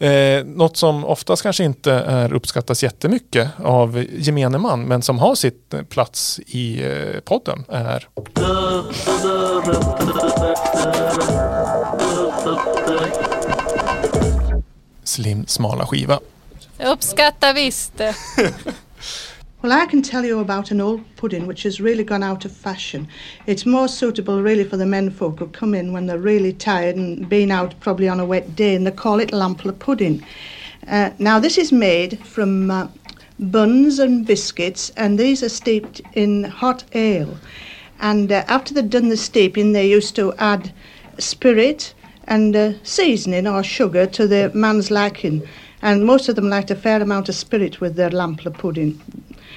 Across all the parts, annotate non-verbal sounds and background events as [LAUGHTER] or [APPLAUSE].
Eh, något som oftast kanske inte är uppskattas jättemycket av gemene man men som har sitt eh, plats i eh, podden är Slim smala skiva. Jag uppskattar visst. [LAUGHS] Well, I can tell you about an old pudding which has really gone out of fashion. It's more suitable really for the men folk who come in when they're really tired and been out probably on a wet day and they call it lample pudding. Uh, now this is made from uh, buns and biscuits and these are steeped in hot ale. And uh, after they've done the steeping they used to add spirit and uh, seasoning or sugar to the man's liking. And most of them liked a fair amount of spirit with their lample pudding.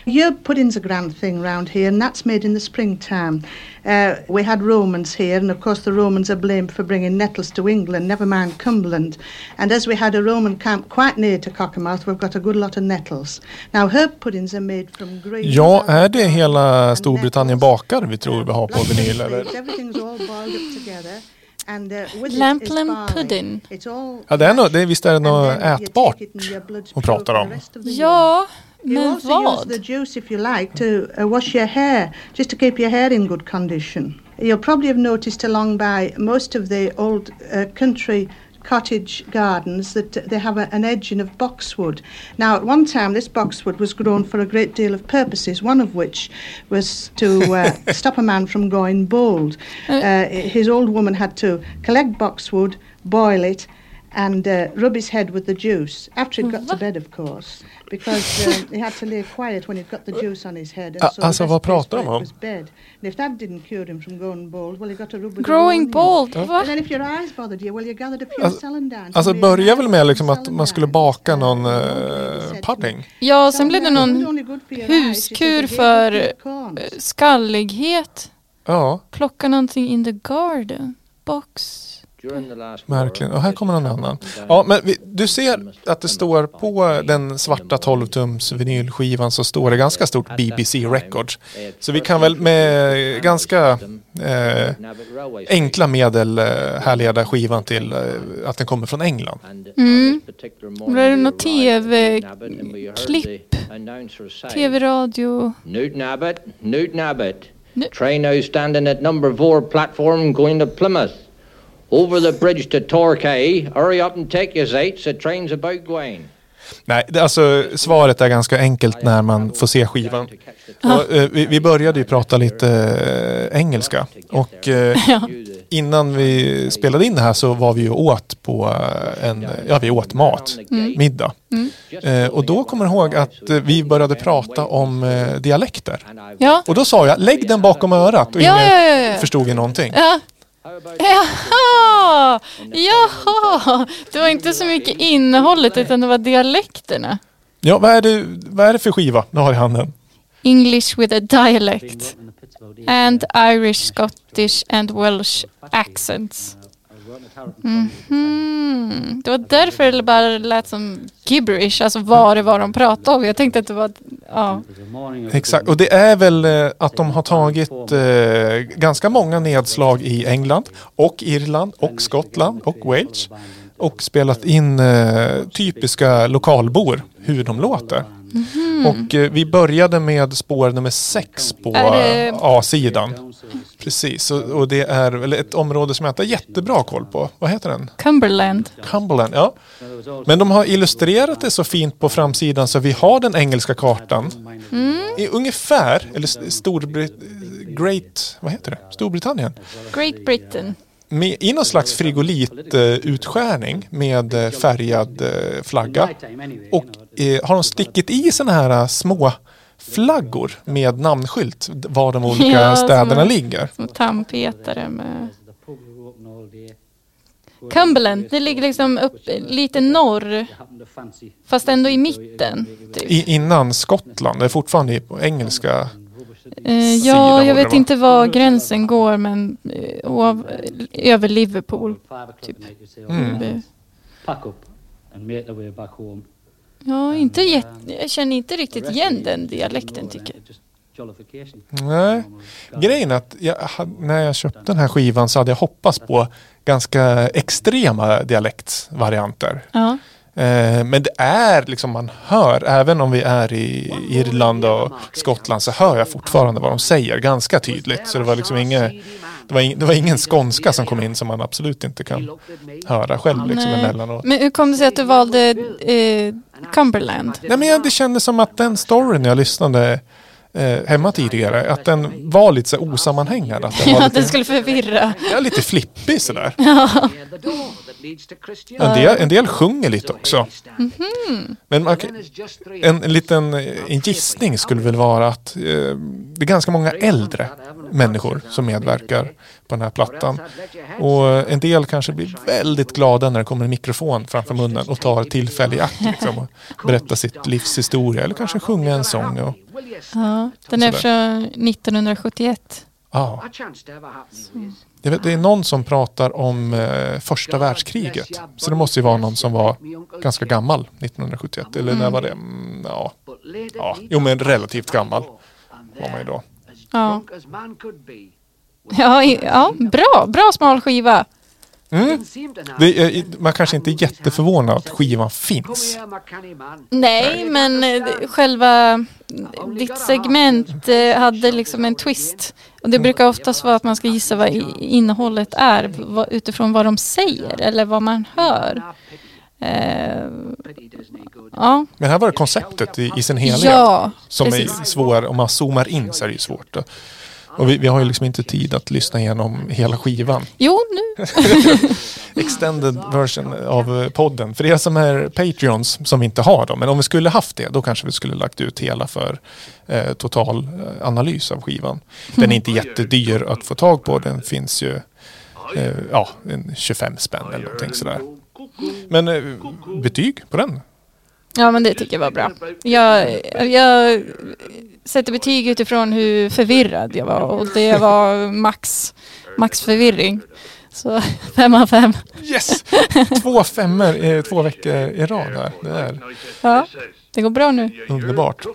Yerb pudding's a grand thing round here, and that's made in the springtime. Uh, we had Romans here, and of course the Romans are blamed for bringing nettles to England, never mind Cumberland. And as we had a Roman camp quite near to Cockermouth, we've got a good lot of nettles. Now herb puddings are made from green... Ja, är det hela Storbritannien bakar vi tror vi har på vinyl? Eller? Everything's all boiled up together. And, uh, with it is Lamplin barley. pudding. It's all Ja, det är nog, det, visst är det något ätbart your hon pratar om? Ja, You men also vad? use the juice if you like to uh, wash your hair, just to keep your hair in good condition. You'll probably have noticed along by most of the old uh, country cottage gardens that they have a, an edging of boxwood. Now, at one time, this boxwood was grown for a great deal of purposes, one of which was to uh, [LAUGHS] stop a man from going bald. Uh, his old woman had to collect boxwood, boil it, and uh, rub his head with the juice after he'd got to bed, of course, because uh, he had to lay quiet when he'd got the juice on his head. And so alltså, vad pratar de om? bed. And if that didn't cure him from going bald, well, he got to rub with Growing the bald, va? And then if your eyes bothered you, well, you gathered a few Alltså- celandines. Alltså börjar väl med liksom att man skulle baka Uh, någon me, pudding. Ja, sen blev det någon huskur "You gave för us good corns." eh, skallighet. Ja, Plocka någonting in the garden. Box. Märkligen. Och här kommer någon annan. Ja, men vi, du ser att det står på den svarta 12-tums vinylskivan så står det ganska stort BBC Records. Så vi kan väl med ganska eh, enkla medel eh, härleda skivan till eh, att den kommer från England. Mm. Är det något TV-klipp. TV-radio. Newton Abbott, Newton Abbott. Nu- Train now standing at number four platform going to Plymouth. Over the bridge to Torquay. Hurry up and take your seats. The train's about going. Nej, det, alltså svaret är ganska enkelt när man får se skivan. Och, eh, vi, vi började ju prata lite eh, engelska och eh, Ja. innan vi spelade in det här så var vi ju åt på en, ja vi åt mat, middag. Eh, och då kommer jag ihåg att vi började prata om dialekter. Ja. Och då sa jag, lägg den bakom örat och ingen ja, ja, ja. förstod ju någonting. Ja. Jaha! Jaha! Det var inte så mycket innehållet utan det var dialekterna. Ja, vad är det, vad är det för skiva du har i handen? English with a dialect. And Irish, Scottish and Welsh accents. Mhm. Det var därför det bara lät som gibberish, alltså vad det var de pratade om. Jag tänkte att det var, ja. Exakt, och det är väl eh, att de har tagit eh, ganska många nedslag i England och Irland och Skottland och Wales och spelat in eh, typiska lokalbor, hur de låter. Och eh, vi började med spår nummer sex på det- eh, A-sidan. Precis, och, och det är ett område som jag inte har jättebra koll på. Vad heter den? Cumberland. Cumberland, ja. Men de har illustrerat det så fint på framsidan så vi har den engelska kartan. I ungefär, eller Storbrit... Great... Vad heter det? Storbritannien. Great Britain. Med, I någon slags frigolitutskärning med eh, färgad eh, flagga. Och eh, har de stickit i sådana här små flaggor med namnskylt var de olika Ja, som städerna en- ligger. Som tandpetare med... Cumberland, det ligger liksom upp lite norr, fast ändå i mitten. Typ. I, innan Skottland, det är fortfarande på engelska. Eh, ja, jag vet inte var gränsen går, men eh, oav, över Liverpool. Typ. Mm. Eh, pack up and make their way back home. Ja, inte jätte, jag känner inte riktigt igen den dialekten tycker jag. Nej, grejen är att jag, när jag köpte den här skivan så hade jag hoppats på ganska extrema dialektvarianter. Ja. Eh, men det är liksom, man hör, även om vi är i Irland och Skottland så hör jag fortfarande vad de säger ganska tydligt. Så det var liksom inget, det var, ing, det var ingen skånska som kom in som man absolut inte kan höra själv liksom emellanåt. Men hur kom det sig att du valde eh, Cumberland? Nej, men jag, det kändes som att den storyn jag lyssnade eh, hemma tidigare, att den var lite så osammanhängande. Att den Ja, lite, den skulle förvirra. ja, lite flippig sådär. En del, en del sjunger lite också. Men man, en, en liten eh, en gissning skulle väl vara att eh, det är ganska många äldre människor som medverkar på den här plattan. Och en del kanske blir väldigt glada när det kommer en mikrofon framför munnen och tar tillfälle i akt liksom, och berättar sitt livs historia eller kanske sjunga en sång. Och, Ja, den är från 1971. ja. det, vet- det är någon som pratar om eh, första världskriget. Så det måste ju vara någon som var ganska gammal 1971. Eller när var det? Mm, ja. ja, jo men relativt gammal var man ju då. Ja, ja, ja bra, bra smal skiva. Mm. Det är, man kanske inte är jätteförvånad att skivan finns. Nej, men eh, själva ditt segment eh, hade liksom en twist. Och det brukar oftast vara att man ska gissa vad i- innehållet är vad- utifrån vad de säger eller vad man hör. Eh, ja, Men här var det konceptet i, i sin helhet. ja som precis. är svår, om man zoomar in så är det ju svårt. Då. Och vi, vi har ju liksom inte tid att lyssna igenom hela skivan. Jo, nu. [LAUGHS] Extended version av eh, podden. För er som är Patreons som vi inte har då. Men om vi skulle haft det då kanske vi skulle lagt ut hela för eh, total eh, analys av skivan. Den är inte jättedyr att få tag på. Den finns ju eh, ja, en 25 spänn eller någonting sådär. Men eh, betyg på den? Ja, men det tycker jag var bra. Jag, jag sätter betyg utifrån hur förvirrad jag var och det var max, max förvirring. Så [LAUGHS] fem av fem. Yes! Två femmor i två veckor i rad här. Det är Ja, det går bra nu. underbart.